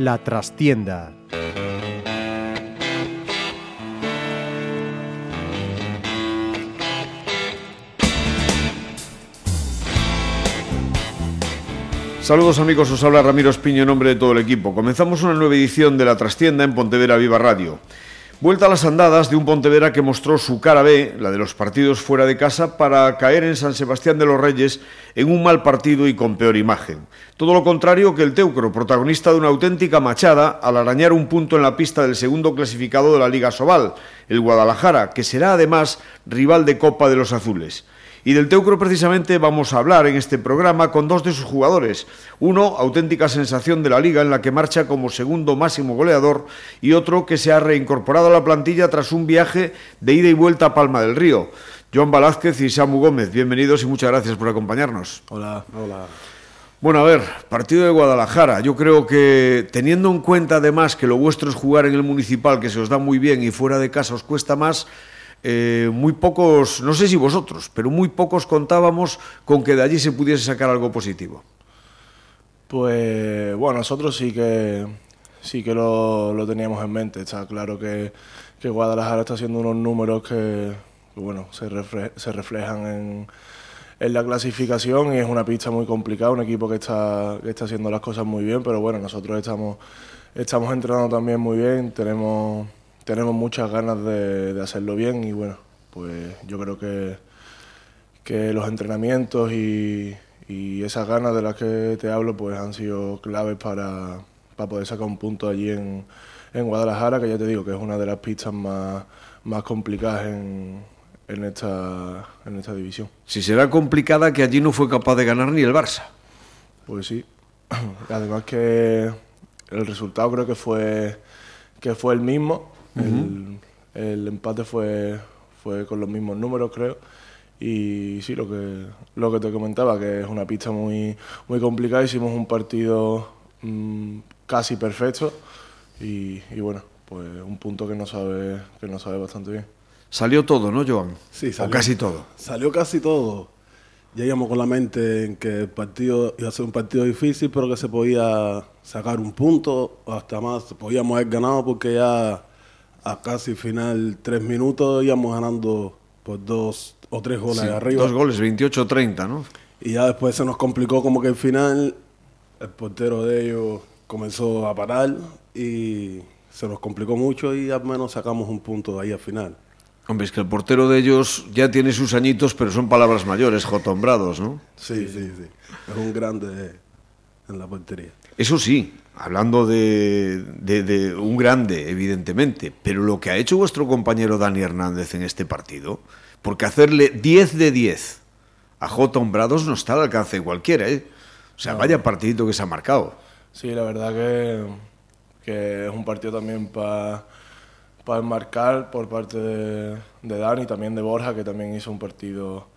La trastienda. Saludos amigos, os habla Ramiro Espiño en nombre de todo el equipo. Comenzamos una nueva edición de La Trastienda en Pontevedra Viva Radio. Vuelta a las andadas de un Pontevedra que mostró su cara B, la de los partidos fuera de casa, para caer en San Sebastián de los Reyes en un mal partido y con peor imagen. Todo lo contrario que el Teucro, protagonista de una auténtica machada al arañar un punto en la pista del segundo clasificado de la Liga Sobal, el Guadalajara, que será además rival de Copa de los Azules. Y del Teucro precisamente vamos a hablar en este programa con dos de sus jugadores. Uno, auténtica sensación de la liga en la que marcha como segundo máximo goleador y otro que se ha reincorporado a la plantilla tras un viaje de ida y vuelta a Palma del Río. Joan Velázquez y Samu Gómez, bienvenidos y muchas gracias por acompañarnos. Hola. Hola. Bueno, a ver, partido de Guadalajara. Yo creo que teniendo en cuenta además que lo vuestro es jugar en el municipal, que se os da muy bien y fuera de casa os cuesta más, eh, muy pocos, no sé si vosotros, pero muy pocos contábamos con que de allí se pudiese sacar algo positivo. Pues bueno, nosotros sí que sí que lo, lo teníamos en mente. Está claro que, que, Guadalajara está haciendo unos números que, que bueno, se, refle se reflejan en, en, la clasificación y es una pista muy complicada, un equipo que está, que está haciendo las cosas muy bien, pero bueno, nosotros estamos, estamos entrenando también muy bien, tenemos tenemos muchas ganas de, de, hacerlo bien y bueno, pues yo creo que, que los entrenamientos y, y, esas ganas de las que te hablo pues han sido claves para, para poder sacar un punto allí en, en, Guadalajara, que ya te digo que es una de las pistas más, más complicadas en, en, esta, en esta división. Si será complicada que allí no fue capaz de ganar ni el Barça. Pues sí, además que el resultado creo que fue, que fue el mismo Uh -huh. el, el, empate fue, fue con los mismos números, creo. Y sí, lo que, lo que te comentaba, que es una pista muy, muy complicada. Hicimos un partido mmm, casi perfecto y, y, bueno, pues un punto que no sabe, que no sabe bastante bien. Salió todo, ¿no, Joan? Sí, salió, o casi todo. Salió casi todo. Ya íbamos con la mente en que el partido iba a ser un partido difícil, pero que se podía sacar un punto, o hasta más, podíamos haber ganado porque ya a casi final tres minutos íbamos ganando por dos o tres goles sí, arriba. Dos goles, 28-30, ¿no? Y ya después se nos complicó como que el final, el portero de ellos comenzó a parar y se nos complicó mucho y al menos sacamos un punto de ahí al final. Hombre, es que el portero de ellos ya tiene sus añitos, pero son palabras mayores, Jotombrados, ¿no? Sí, sí, sí. Es un grande en la portería. Eso sí, hablando de, de, de, un grande, evidentemente, pero lo que ha hecho vuestro compañero Dani Hernández en este partido, porque hacerle 10 de 10 a J. Hombrados no está al alcance de cualquiera, ¿eh? O sea, vaya partidito que se ha marcado. Sí, la verdad que, que es un partido también para pa enmarcar por parte de, de Dani, también de Borja, que también hizo un partido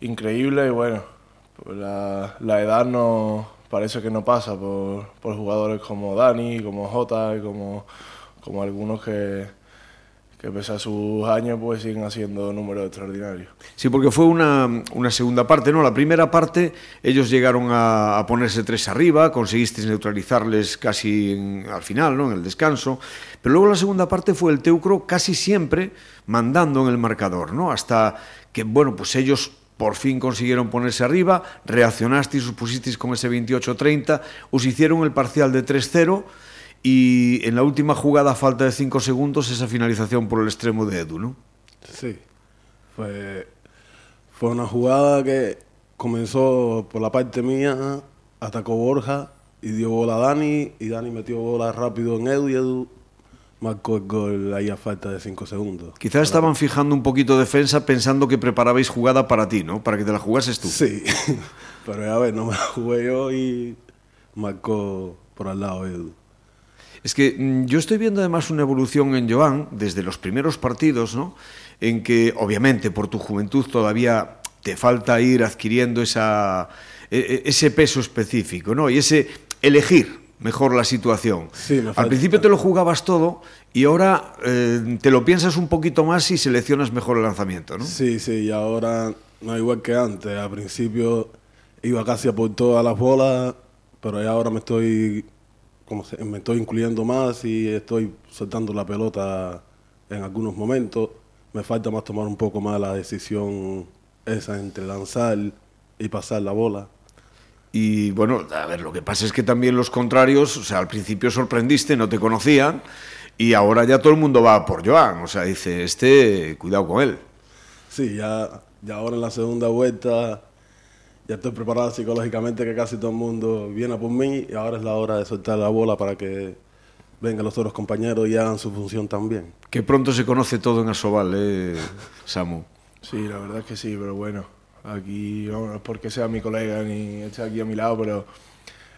increíble y bueno, pues la, la edad no parece que no pasa por, por jugadores como Dani, como Jota como, como algunos que, que pese a sus años pues siguen haciendo números extraordinarios. Sí, porque fue una, una segunda parte, ¿no? La primera parte ellos llegaron a, ponerse tres arriba, conseguisteis neutralizarles casi al final, ¿no? En el descanso, pero luego la segunda parte fue el Teucro casi siempre mandando en el marcador, ¿no? Hasta que, bueno, pues ellos por fin consiguieron ponerse arriba, reaccionasteis, os pusisteis con ese 28-30, os hicieron el parcial de 3-0 y en la última jugada, a falta de 5 segundos, esa finalización por el extremo de Edu, ¿no? Sí, fue, fue una jugada que comenzó por la parte mía, atacó Borja y dio bola a Dani y Dani metió bola rápido en Edu y Edu marcó el gol ahí a falta de 5 segundos. Quizás estaban fijando un poquito defensa pensando que preparabais jugada para ti, ¿no? Para que te la jugases tú. Sí, pero a ver, no me la jugué yo y marcó por al lado Edu. Es que mm, yo estoy viendo además una evolución en Joan desde los primeros partidos, ¿no? En que obviamente por tu juventud todavía te falta ir adquiriendo esa, ese peso específico, ¿no? Y ese elegir mejor la situación. Sí, me Al principio te lo jugabas todo y ahora eh, te lo piensas un poquito más y seleccionas mejor el lanzamiento, ¿no? Sí, sí, y ahora no igual que antes. Al principio iba casi a por todas las bolas, pero ya ahora me estoy, como se- me estoy incluyendo más y estoy soltando la pelota en algunos momentos. Me falta más tomar un poco más la decisión esa entre lanzar y pasar la bola. Y bueno, a ver, lo que pasa es que también los contrarios, o sea, al principio sorprendiste, no te conocían y ahora ya todo el mundo va por Joan, o sea, dice, este, cuidado con él. Sí, ya, ya ahora en la segunda vuelta ya estoy preparado psicológicamente que casi todo el mundo viene a por mí y ahora es la hora de soltar la bola para que vengan los otros compañeros y hagan su función también. Que pronto se conoce todo en Asobal, ¿eh, Samu? Sí, la verdad es que sí, pero bueno, aquí no es porque sea mi colega ni esté aquí a mi lado, pero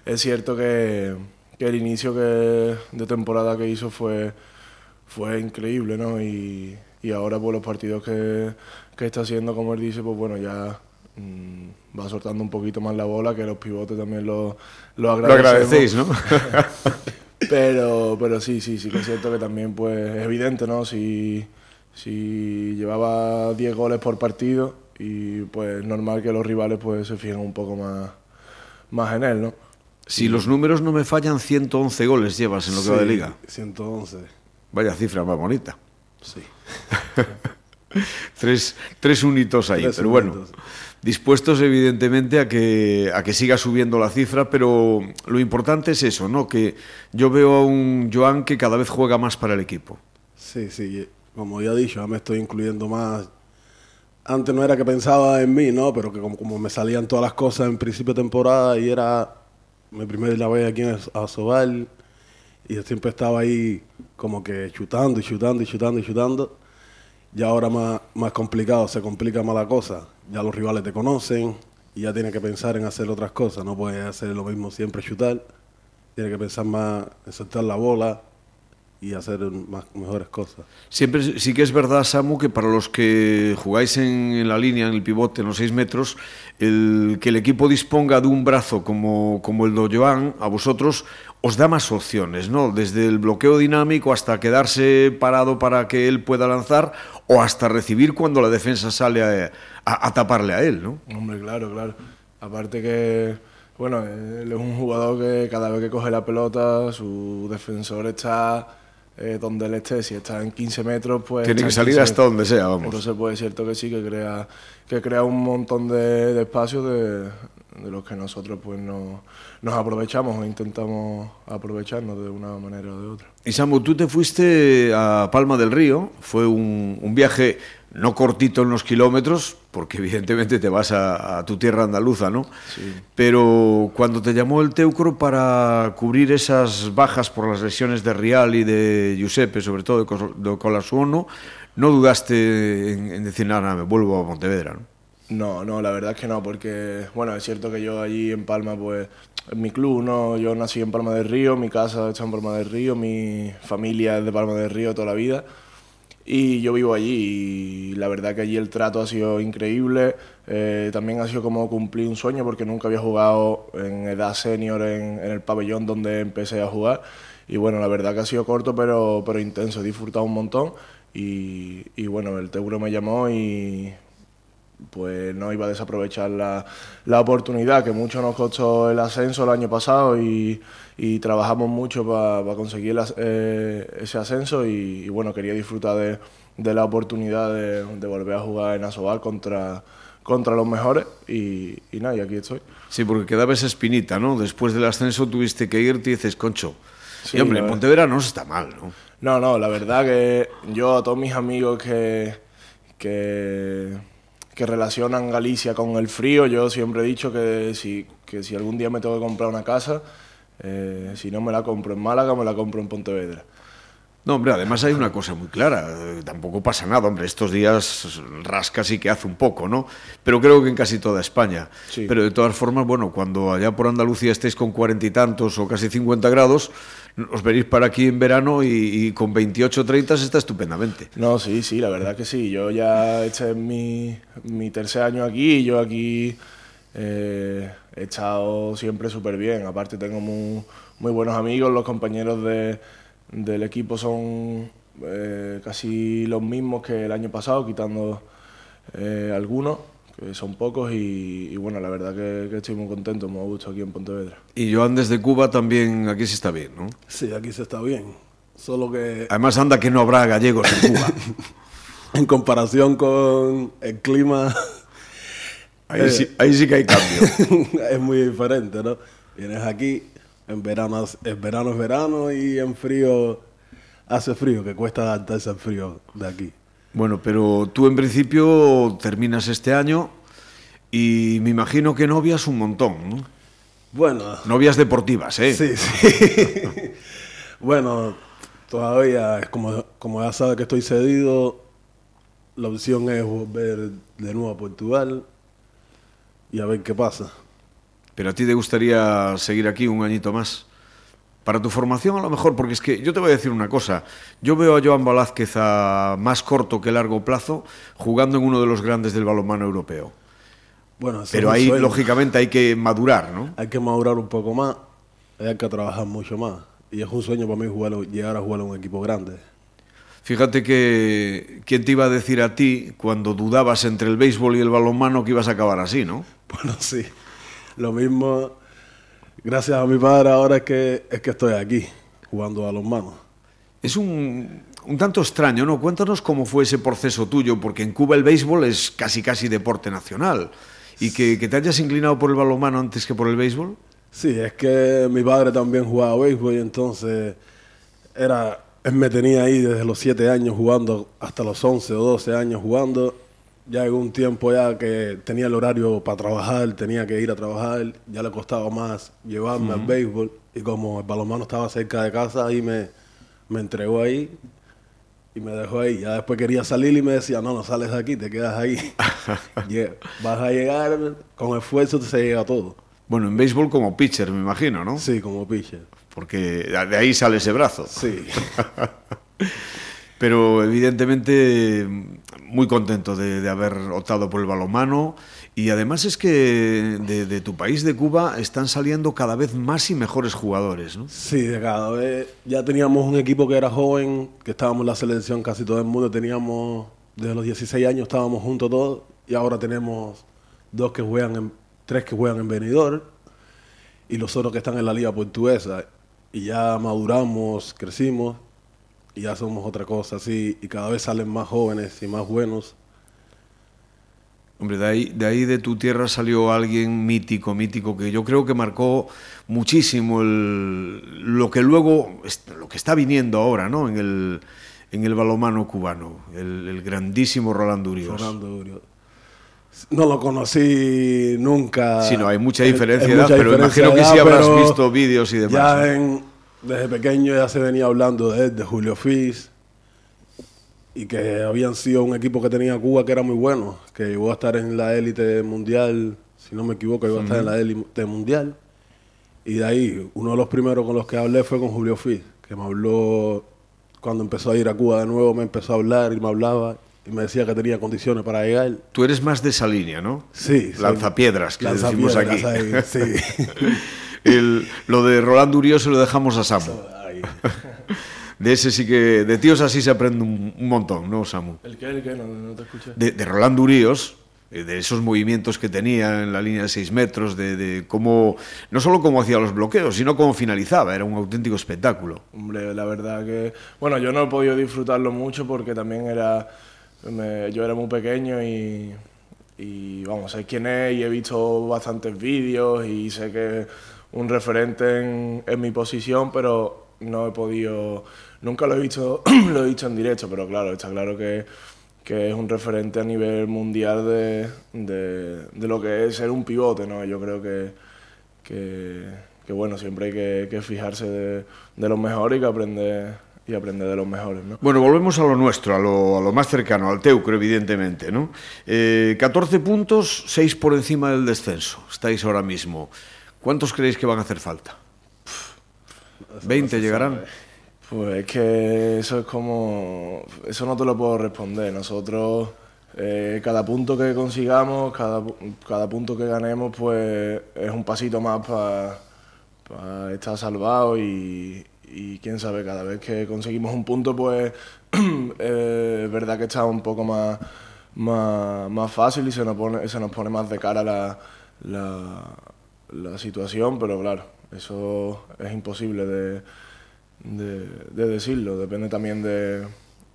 es cierto que, que el inicio que, de temporada que hizo fue, fue increíble, ¿no? Y, y ahora por los partidos que, que está haciendo, como él dice, pues bueno, ya mm, va soltando un poquito más la bola, que los pivotes también lo, lo Lo agradecemos. agradecéis, ¿no? Pero, pero sí, sí, sí que es cierto que también pues es evidente, ¿no? Si, si llevaba 10 goles por partido y pues normal que los rivales pues se fijen un poco más, más en él, ¿no? si los números no me fallan, 111 goles llevas en lo que va de liga. 111, Vaya cifra más bonita. sí. Tres, tres unitos ahí, Tres pero bueno, dispuestos evidentemente a que, a que siga subiendo la cifra, pero lo importante es eso, ¿no? Que yo veo a un Joan que cada vez juega más para el equipo. Sí, sí, como ya he dicho, ya me estoy incluyendo más. Antes no era que pensaba en mí, ¿no? Pero que como, como me salían todas las cosas en principio de temporada y era mi primera vez aquí en Asobal y yo siempre estaba ahí como que chutando y chutando y chutando y chutando. Y ahora más, más complicado, se complica más la cosa. Ya los rivales te conocen y ya tienes que pensar en hacer otras cosas. No puedes hacer lo mismo siempre chutar. Tienes que pensar más en soltar la bola y hacer más, mejores cosas. Siempre sí que es verdad, Samu, que para los que jugáis en, en la línea, en el pivote, en los seis metros, el que el equipo disponga de un brazo como, como el de Joan, a vosotros os da más opciones, ¿no? Desde el bloqueo dinámico hasta quedarse parado para que él pueda lanzar o hasta recibir cuando la defensa sale a, a- a taparle a él, ¿no? Hombre, claro, claro. Aparte que, bueno, él es un jugador que cada vez que coge la pelota, su defensor está eh, donde él esté. Si está en 15 metros, pues... Tiene que salir 15 hasta donde sea, vamos. Entonces, pues es cierto que sí, que crea, que crea un montón de, de espacios de, de los que nosotros pues no, nos aprovechamos o intentamos aprovecharnos de una manera o de otra. Y Samu, tú te fuiste a Palma del Río, fue un, un viaje no cortito en los kilómetros, porque evidentemente te vas a, a tu tierra andaluza, ¿no? Sí. Pero cuando te llamó el Teucro para cubrir esas bajas por las lesiones de Rial y de Giuseppe, sobre todo de, de Colasuono, no dudaste en, en decir nada, me vuelvo a Pontevedra, ¿no? No, no, la verdad es que no, porque, bueno, es cierto que yo allí en Palma, pues, en mi club, ¿no? Yo nací en Palma del Río, mi casa está en Palma del Río, mi familia es de Palma del Río toda la vida. Y yo vivo allí y la verdad que allí el trato ha sido increíble. Eh, también ha sido como cumplir un sueño porque nunca había jugado en edad senior en, en el pabellón donde empecé a jugar. Y bueno, la verdad que ha sido corto pero, pero intenso. He disfrutado un montón y, y bueno, el Teuro me llamó y pues no iba a desaprovechar la, la oportunidad que mucho nos costó el ascenso el año pasado y, y trabajamos mucho para conseguir el as- eh, ese ascenso y, y bueno, quería disfrutar de, de la oportunidad de, de volver a jugar en Asobal contra, contra los mejores y, y nada, y aquí estoy. Sí, porque quedaba esa espinita, ¿no? Después del ascenso tuviste que irte y dices, concho, Sí, y hombre, la en. Pontevedra no está mal, ¿no? No, no, la verdad que yo a todos mis amigos que, que, que relacionan Galicia con el frío, yo siempre he dicho que si, que si algún día me tengo que comprar una casa, eh, si no me la compro en Málaga, me la compro en Pontevedra. No, hombre, además hay una cosa muy clara, eh, tampoco pasa nada, hombre, estos días rasca sí que hace un poco, ¿no? Pero creo que en casi toda España. Sí. Pero de todas formas, bueno, cuando allá por Andalucía estéis con cuarenta y tantos o casi 50 grados, os venís para aquí en verano y, y con 28 o 30 se está estupendamente. No, sí, sí, la verdad que sí. Yo ya este es mi, mi tercer año aquí y yo aquí eh, he estado siempre súper bien. Aparte tengo muy, muy, buenos amigos, los compañeros de, del equipo son eh, casi los mismos que el año pasado, quitando eh, algunos que son pocos y, bueno, la verdad que, estoy muy contento, me ha gustado aquí en Pontevedra. Y Joan desde Cuba también aquí se está bien, ¿no? Sí, aquí se está bien, solo que... Además anda que no habrá gallegos en Cuba. en comparación con el clima... Ahí, sí, ahí sí que hay cambio. es muy diferente, ¿no? Vienes aquí, en verano, en verano es verano y en frío hace frío, que cuesta adaptarse al frío de aquí. Bueno, pero tú en principio terminas este año y me imagino que novias un montón, ¿no? Bueno. Novias deportivas, ¿eh? Sí, sí. bueno, todavía, como, como ya sabes que estoy cedido, la opción es volver de nuevo a Portugal y a ver qué pasa. Pero a ti te gustaría seguir aquí un añito más para tu formación a lo mejor, porque es que yo te voy a decir una cosa, yo veo a Joan Velázquez a más corto que largo plazo jugando en uno de los grandes del balonmano europeo. Bueno, Pero ahí, lógicamente, hay que madurar, ¿no? Hay que madurar un poco más, hay que trabajar mucho más. Y es un sueño para mí jugar, llegar a jugar en un equipo grande. Fíjate que, ¿quién te iba a decir a ti cuando dudabas entre el béisbol y el balonmano que ibas a acabar así, no? Bueno, sí. Lo mismo gracias a mi padre ahora es que, es que estoy aquí, jugando a los manos. Es un, un tanto extraño, ¿no? Cuéntanos cómo fue ese proceso tuyo, porque en Cuba el béisbol es casi casi deporte nacional. ¿Y que, que te hayas inclinado por el balonmano antes que por el béisbol? Sí, es que mi padre también jugaba béisbol y entonces era, él me tenía ahí desde los 7 años jugando hasta los 11 o 12 años jugando ya en un tiempo ya que tenía el horario para trabajar, tenía que ir a trabajar, ya le costaba más llevarme al béisbol y como el balonmano estaba cerca de casa, ahí me, me entregó ahí y me dejó ahí. Ya después quería salir y me decía, no, no sales de aquí, te quedas ahí. Vas a llegar, con esfuerzo se llega todo. Bueno, en béisbol como pitcher, me imagino, ¿no? Sí, como pitcher. Porque de ahí sale ese brazo. Sí. Pero evidentemente muy contento de, haber optado por el balonmano y además es que de, tu país, de Cuba, están saliendo cada vez más y mejores jugadores, ¿no? Sí, de cada vez. Ya teníamos un equipo que era joven, que estábamos en la selección casi todo el mundo, teníamos, desde los 16 años estábamos juntos todos y ahora tenemos dos que juegan, en, tres que juegan en Benidorm y los otros que están en la liga portuguesa. Y ya maduramos, crecimos y ya somos otra cosa así y cada vez salen más jóvenes y más buenos. Hombre, de ahí, de ahí de tu tierra salió alguien mítico, mítico, que yo creo que marcó muchísimo el, lo que luego, lo que está viniendo ahora, ¿no? En el, en el balomano cubano, el, grandísimo Rolando Urios. Rolando No lo conocí nunca. Sí, no, hay mucha diferencia edad, pero imagino que sí habrás visto vídeos y demás. Ya en, desde pequeño ya se venía hablando de él, de Julio Fis, y que habían sido un equipo que tenía Cuba que era muy bueno, que iba a estar en la élite mundial, si no me equivoco, iba a estar en la élite mundial. Y de ahí, uno de los primeros con los que hablé fue con Julio Fis, que me habló cuando empezó a ir a Cuba de nuevo, me empezó a hablar y me hablaba y me decía que tenía condiciones para llegar. Tú eres más de esa línea, ¿no? Sí. Lanzapiedras, que decimos aquí. sí. lo de Rolando Urios se lo dejamos a Samu. De ese sí que. De tíos así se aprende un, montón, ¿no, Samu? ¿El qué? ¿El qué? No, te escuché. De, Rolando Urios, eh, de esos movimientos que tenía en la línea de 6 metros, de, cómo. No solo cómo hacía los bloqueos, sino cómo finalizaba. Era un auténtico espectáculo. Hombre, la verdad que. Bueno, yo no he podido disfrutarlo mucho porque también era. yo era muy pequeño y y vamos, sé quién es y he visto bastantes vídeos y sé que un referente en, en, mi posición, pero no he podido, nunca lo he visto, lo he visto en directo, pero claro, está claro que, que es un referente a nivel mundial de, de, de, lo que es ser un pivote, ¿no? Yo creo que, que, que bueno, siempre hay que, que fijarse de, de los mejores y que aprender y aprender de los mejores. ¿no? Bueno, volvemos a lo nuestro, a lo, a lo más cercano, al Teucro, evidentemente. ¿no? Eh, 14 puntos, 6 por encima del descenso. Estáis ahora mismo. ¿Cuántos creéis que van a hacer falta? ¿20 llegarán? Pues es que eso es como... Eso no te lo puedo responder. Nosotros eh, cada punto que consigamos, cada, cada punto que ganemos, pues es un pasito más para estar salvado y, y quién sabe, cada vez que conseguimos un punto, pues eh, es verdad que está un poco más, más, fácil y se nos, pone, se nos pone más de cara la, la, situación, pero claro, eso es imposible de, de, decirlo, depende también de,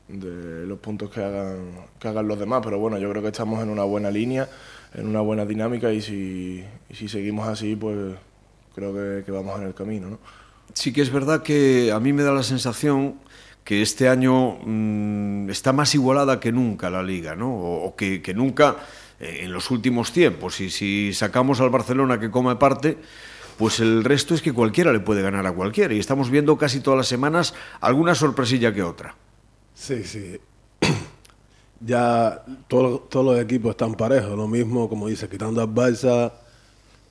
de, los puntos que hagan, que hagan los demás, pero bueno, yo creo que estamos en una buena línea, en una buena dinámica y si, si seguimos así, pues creo que, que vamos en el camino. ¿no? Sí que es verdad que a mí me da la sensación que este año mm, está más igualada que nunca la liga, ¿no? O, que, nunca eh, en los últimos tiempos. Y si sacamos al Barcelona que come parte, pues el resto es que cualquiera le puede ganar a cualquiera. Y estamos viendo casi todas las semanas alguna sorpresilla que otra. Sí, sí. ya todos los equipos están parejos. Lo mismo, como dice, quitando al Barça,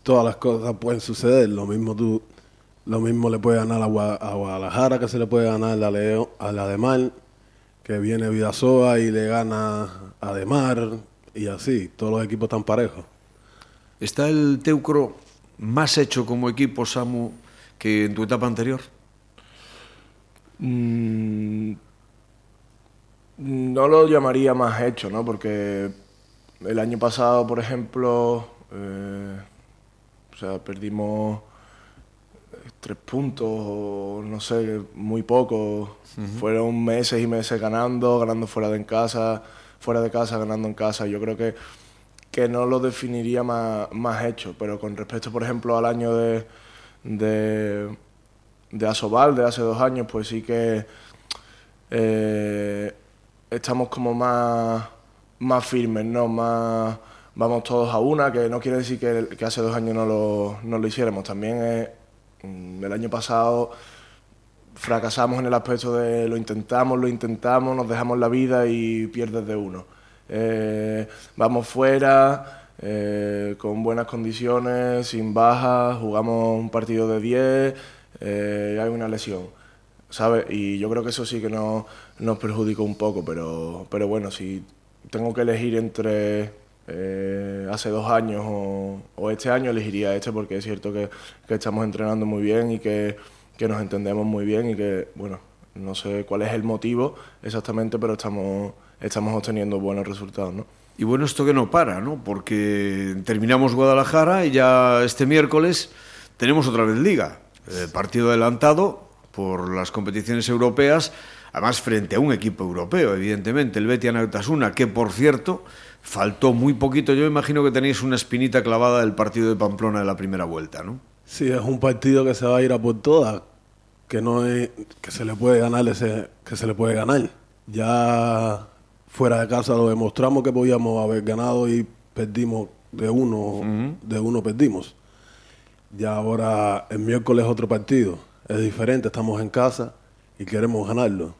todas las cosas pueden suceder. Lo mismo tú lo mismo le puede ganar a, Guadalajara que se le puede ganar a, a la de Mar, que viene Vidasoa y le gana a De Mar y así. Todos los equipos están parejos. ¿Está el Teucro más hecho como equipo, Samu, que en tu etapa anterior? Mm, no lo llamaría más hecho, ¿no? Porque el año pasado, por ejemplo, eh, o sea, perdimos tres puntos o no sé, muy poco. Fueron meses y meses ganando, ganando fuera de en casa, fuera de casa, ganando en casa. Yo creo que, que no lo definiría más, más hecho, pero con respecto, por ejemplo, al año de, de, de Asobal, de hace dos años, pues sí que eh, estamos como más, más firmes, ¿no? Más, vamos todos a una, que no quiere decir que, hace dos años no lo, no lo hiciéramos. También es Mm, el año pasado fracasamos en el aspecto de lo intentamos, lo intentamos, nos dejamos la vida y pierdes de uno. Eh, vamos fuera, eh, con buenas condiciones, sin bajas, jugamos un partido de 10, eh, hay una lesión, ¿sabes? Y yo creo que eso sí que nos, nos perjudicó un poco, pero, pero bueno, si tengo que elegir entre hace dos años o, este año elegiría este porque es cierto que, estamos entrenando muy bien y que, nos entendemos muy bien y que, bueno, no sé cuál es el motivo exactamente, pero estamos, estamos obteniendo buenos resultados, ¿no? Y bueno, esto que no para, ¿no? Porque terminamos Guadalajara y ya este miércoles tenemos otra vez liga. Eh, partido adelantado por las competiciones europeas, además frente a un equipo europeo, evidentemente, el Betia Nautasuna, que por cierto faltó muy poquito. Yo imagino que tenéis una espinita clavada del partido de Pamplona de la primera vuelta, ¿no? Sí, es un partido que se va a ir a por todas, que no es que se le puede ganar ese, que se le puede ganar. Ya fuera de casa lo demostramos que podíamos haber ganado y perdimos de uno, de uno perdimos. Ya ahora el miércoles otro partido, es diferente, estamos en casa y queremos ganarlo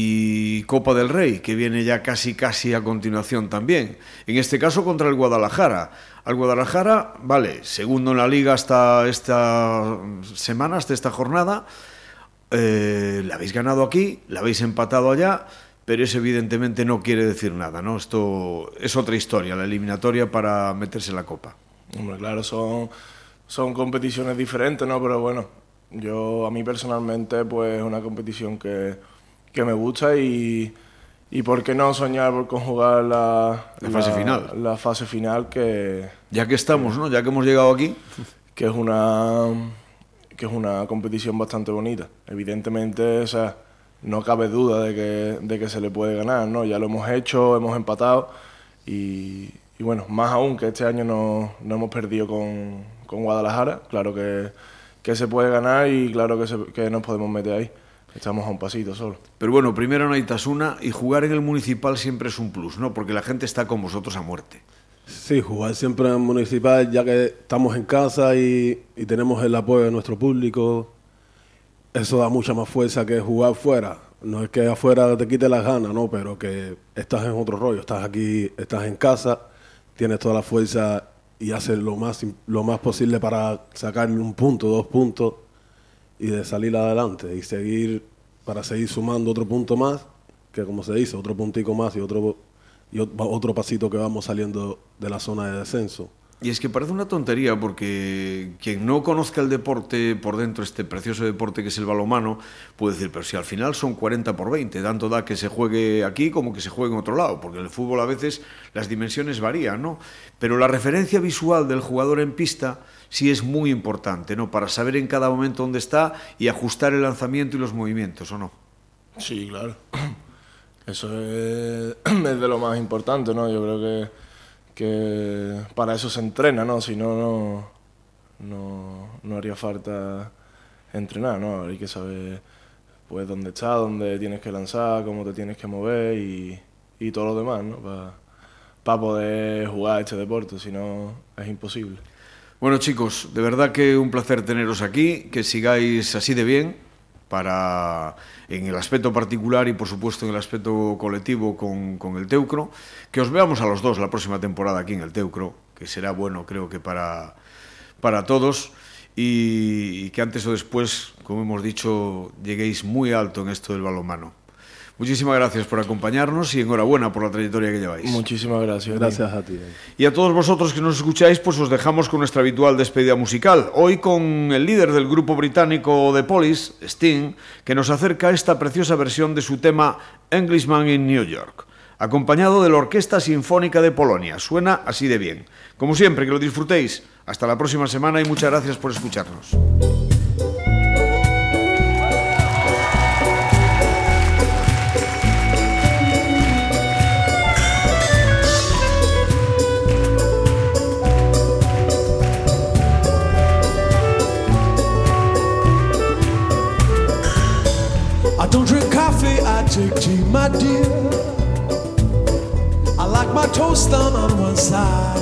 y Copa del Rey, que viene ya casi casi a continuación también. En este caso contra el Guadalajara. Al Guadalajara, vale, segundo en la liga hasta esta semana, hasta esta jornada. Eh, la habéis ganado aquí, la habéis empatado allá, pero eso evidentemente no quiere decir nada, ¿no? Esto es otra historia, la eliminatoria para meterse en la Copa. Hombre, claro, son, son competiciones diferentes, ¿no? Pero bueno, yo a mí personalmente, pues es una competición que que me gusta y, y por qué no soñar por conjugar la, la fase final. La fase final que... Ya que estamos, ¿no? Ya que hemos llegado aquí. Que es una, que es una competición bastante bonita. Evidentemente, o sea, no cabe duda de que, de que se le puede ganar, ¿no? Ya lo hemos hecho, hemos empatado y, y bueno, más aún que este año no, no hemos perdido con, con Guadalajara. Claro que, que, se puede ganar y claro que, se, que nos podemos meter ahí. Estamos a un pasito solo. Pero bueno, primero no hay Tasuna y jugar en el municipal siempre es un plus, ¿no? Porque la gente está con vosotros a muerte. Sí, jugar siempre en el municipal, ya que estamos en casa y, tenemos el apoyo de nuestro público, eso da mucha más fuerza que jugar fuera. No es que afuera te quite las ganas, ¿no? Pero que estás en otro rollo, estás aquí, estás en casa, tienes toda la fuerza y haces lo más, lo más posible para sacarle un punto, dos puntos y de salir adelante y seguir para seguir sumando otro punto más, que como se dice, otro puntico más y otro y otro pasito que vamos saliendo de la zona de descenso. Y es que parece una tontería porque quien no conozca el deporte por dentro, este precioso deporte que es el balomano, puede decir, pero si al final son 40 por 20, tanto da que se juegue aquí como que se juegue en otro lado, porque en el fútbol a veces las dimensiones varían, ¿no? Pero la referencia visual del jugador en pista sí es muy importante, ¿no? Para saber en cada momento dónde está y ajustar el lanzamiento y los movimientos, ¿o no? Sí, claro. Eso es, de lo más importante, ¿no? Yo creo que que para eso se entrena, ¿no? Si no, no, no haría falta entrenar, ¿no? Hay que saber pues dónde está, dónde tienes que lanzar, cómo te tienes que mover y, y todo lo demás, ¿no? Para poder jugar este deporte, si no es imposible. Bueno chicos, de verdad que un placer teneros aquí, que sigáis así de bien para en el aspecto particular y por supuesto en el aspecto colectivo con, con, el Teucro, que os veamos a los dos la próxima temporada aquí en el Teucro, que será bueno creo que para, para todos y, y que antes o después, como hemos dicho, lleguéis muy alto en esto del balonmano. Muchísimas gracias por acompañarnos y enhorabuena por la trayectoria que lleváis. Muchísimas gracias. Gracias a ti. Y a todos vosotros que nos escucháis, pues os dejamos con nuestra habitual despedida musical. Hoy con el líder del grupo británico The Police, Sting, que nos acerca esta preciosa versión de su tema Englishman in New York, acompañado de la Orquesta Sinfónica de Polonia. Suena así de bien. Como siempre, que lo disfrutéis. Hasta la próxima semana y muchas gracias por escucharnos. My toast thumb on one side.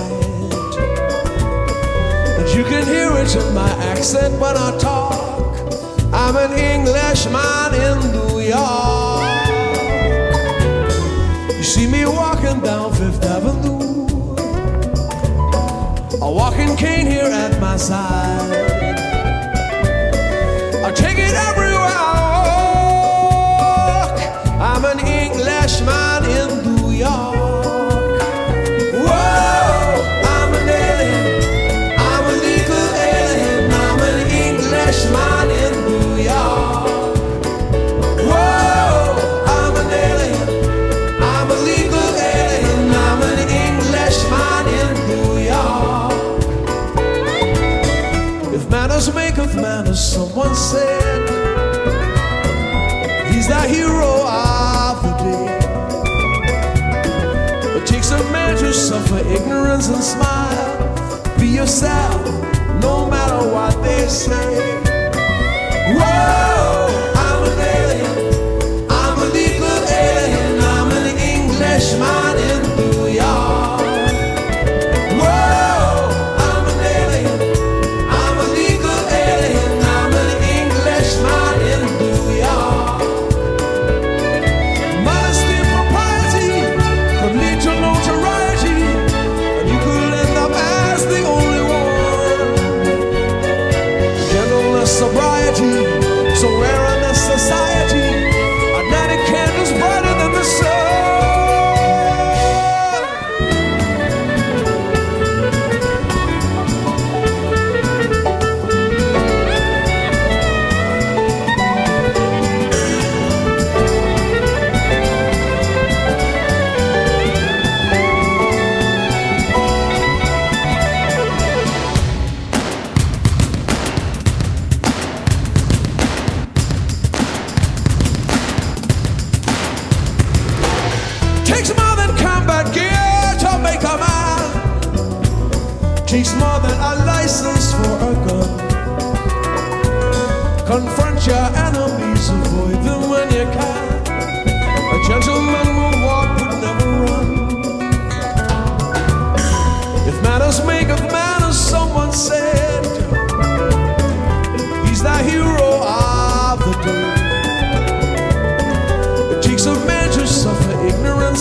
But you can hear it in my accent when I talk. I'm an Englishman in New York. You see me walking down Fifth Avenue. A walking cane here at my side. Suffer ignorance and smile. Be yourself, no matter what they say.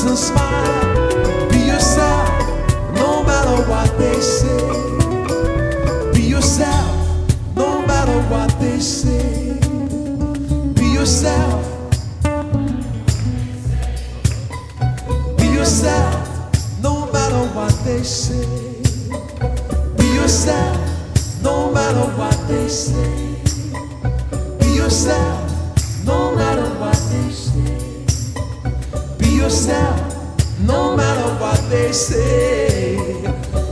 And smile. Be yourself, no matter what they say. Be yourself, no matter what they say. Be yourself. Be yourself, no matter what they say. Be yourself, no matter what they say. Be yourself, yourself, no matter what they say.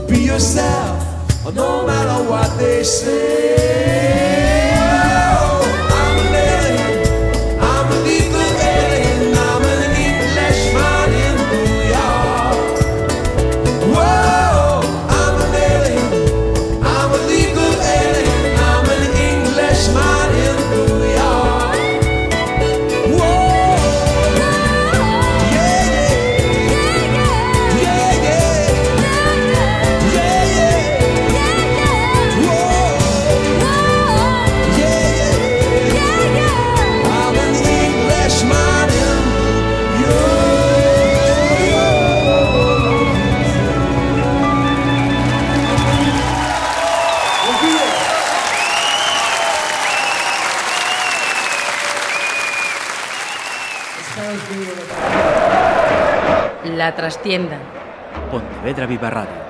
Be yourself, no matter what they say. La trastienda. Pontevedra Viva.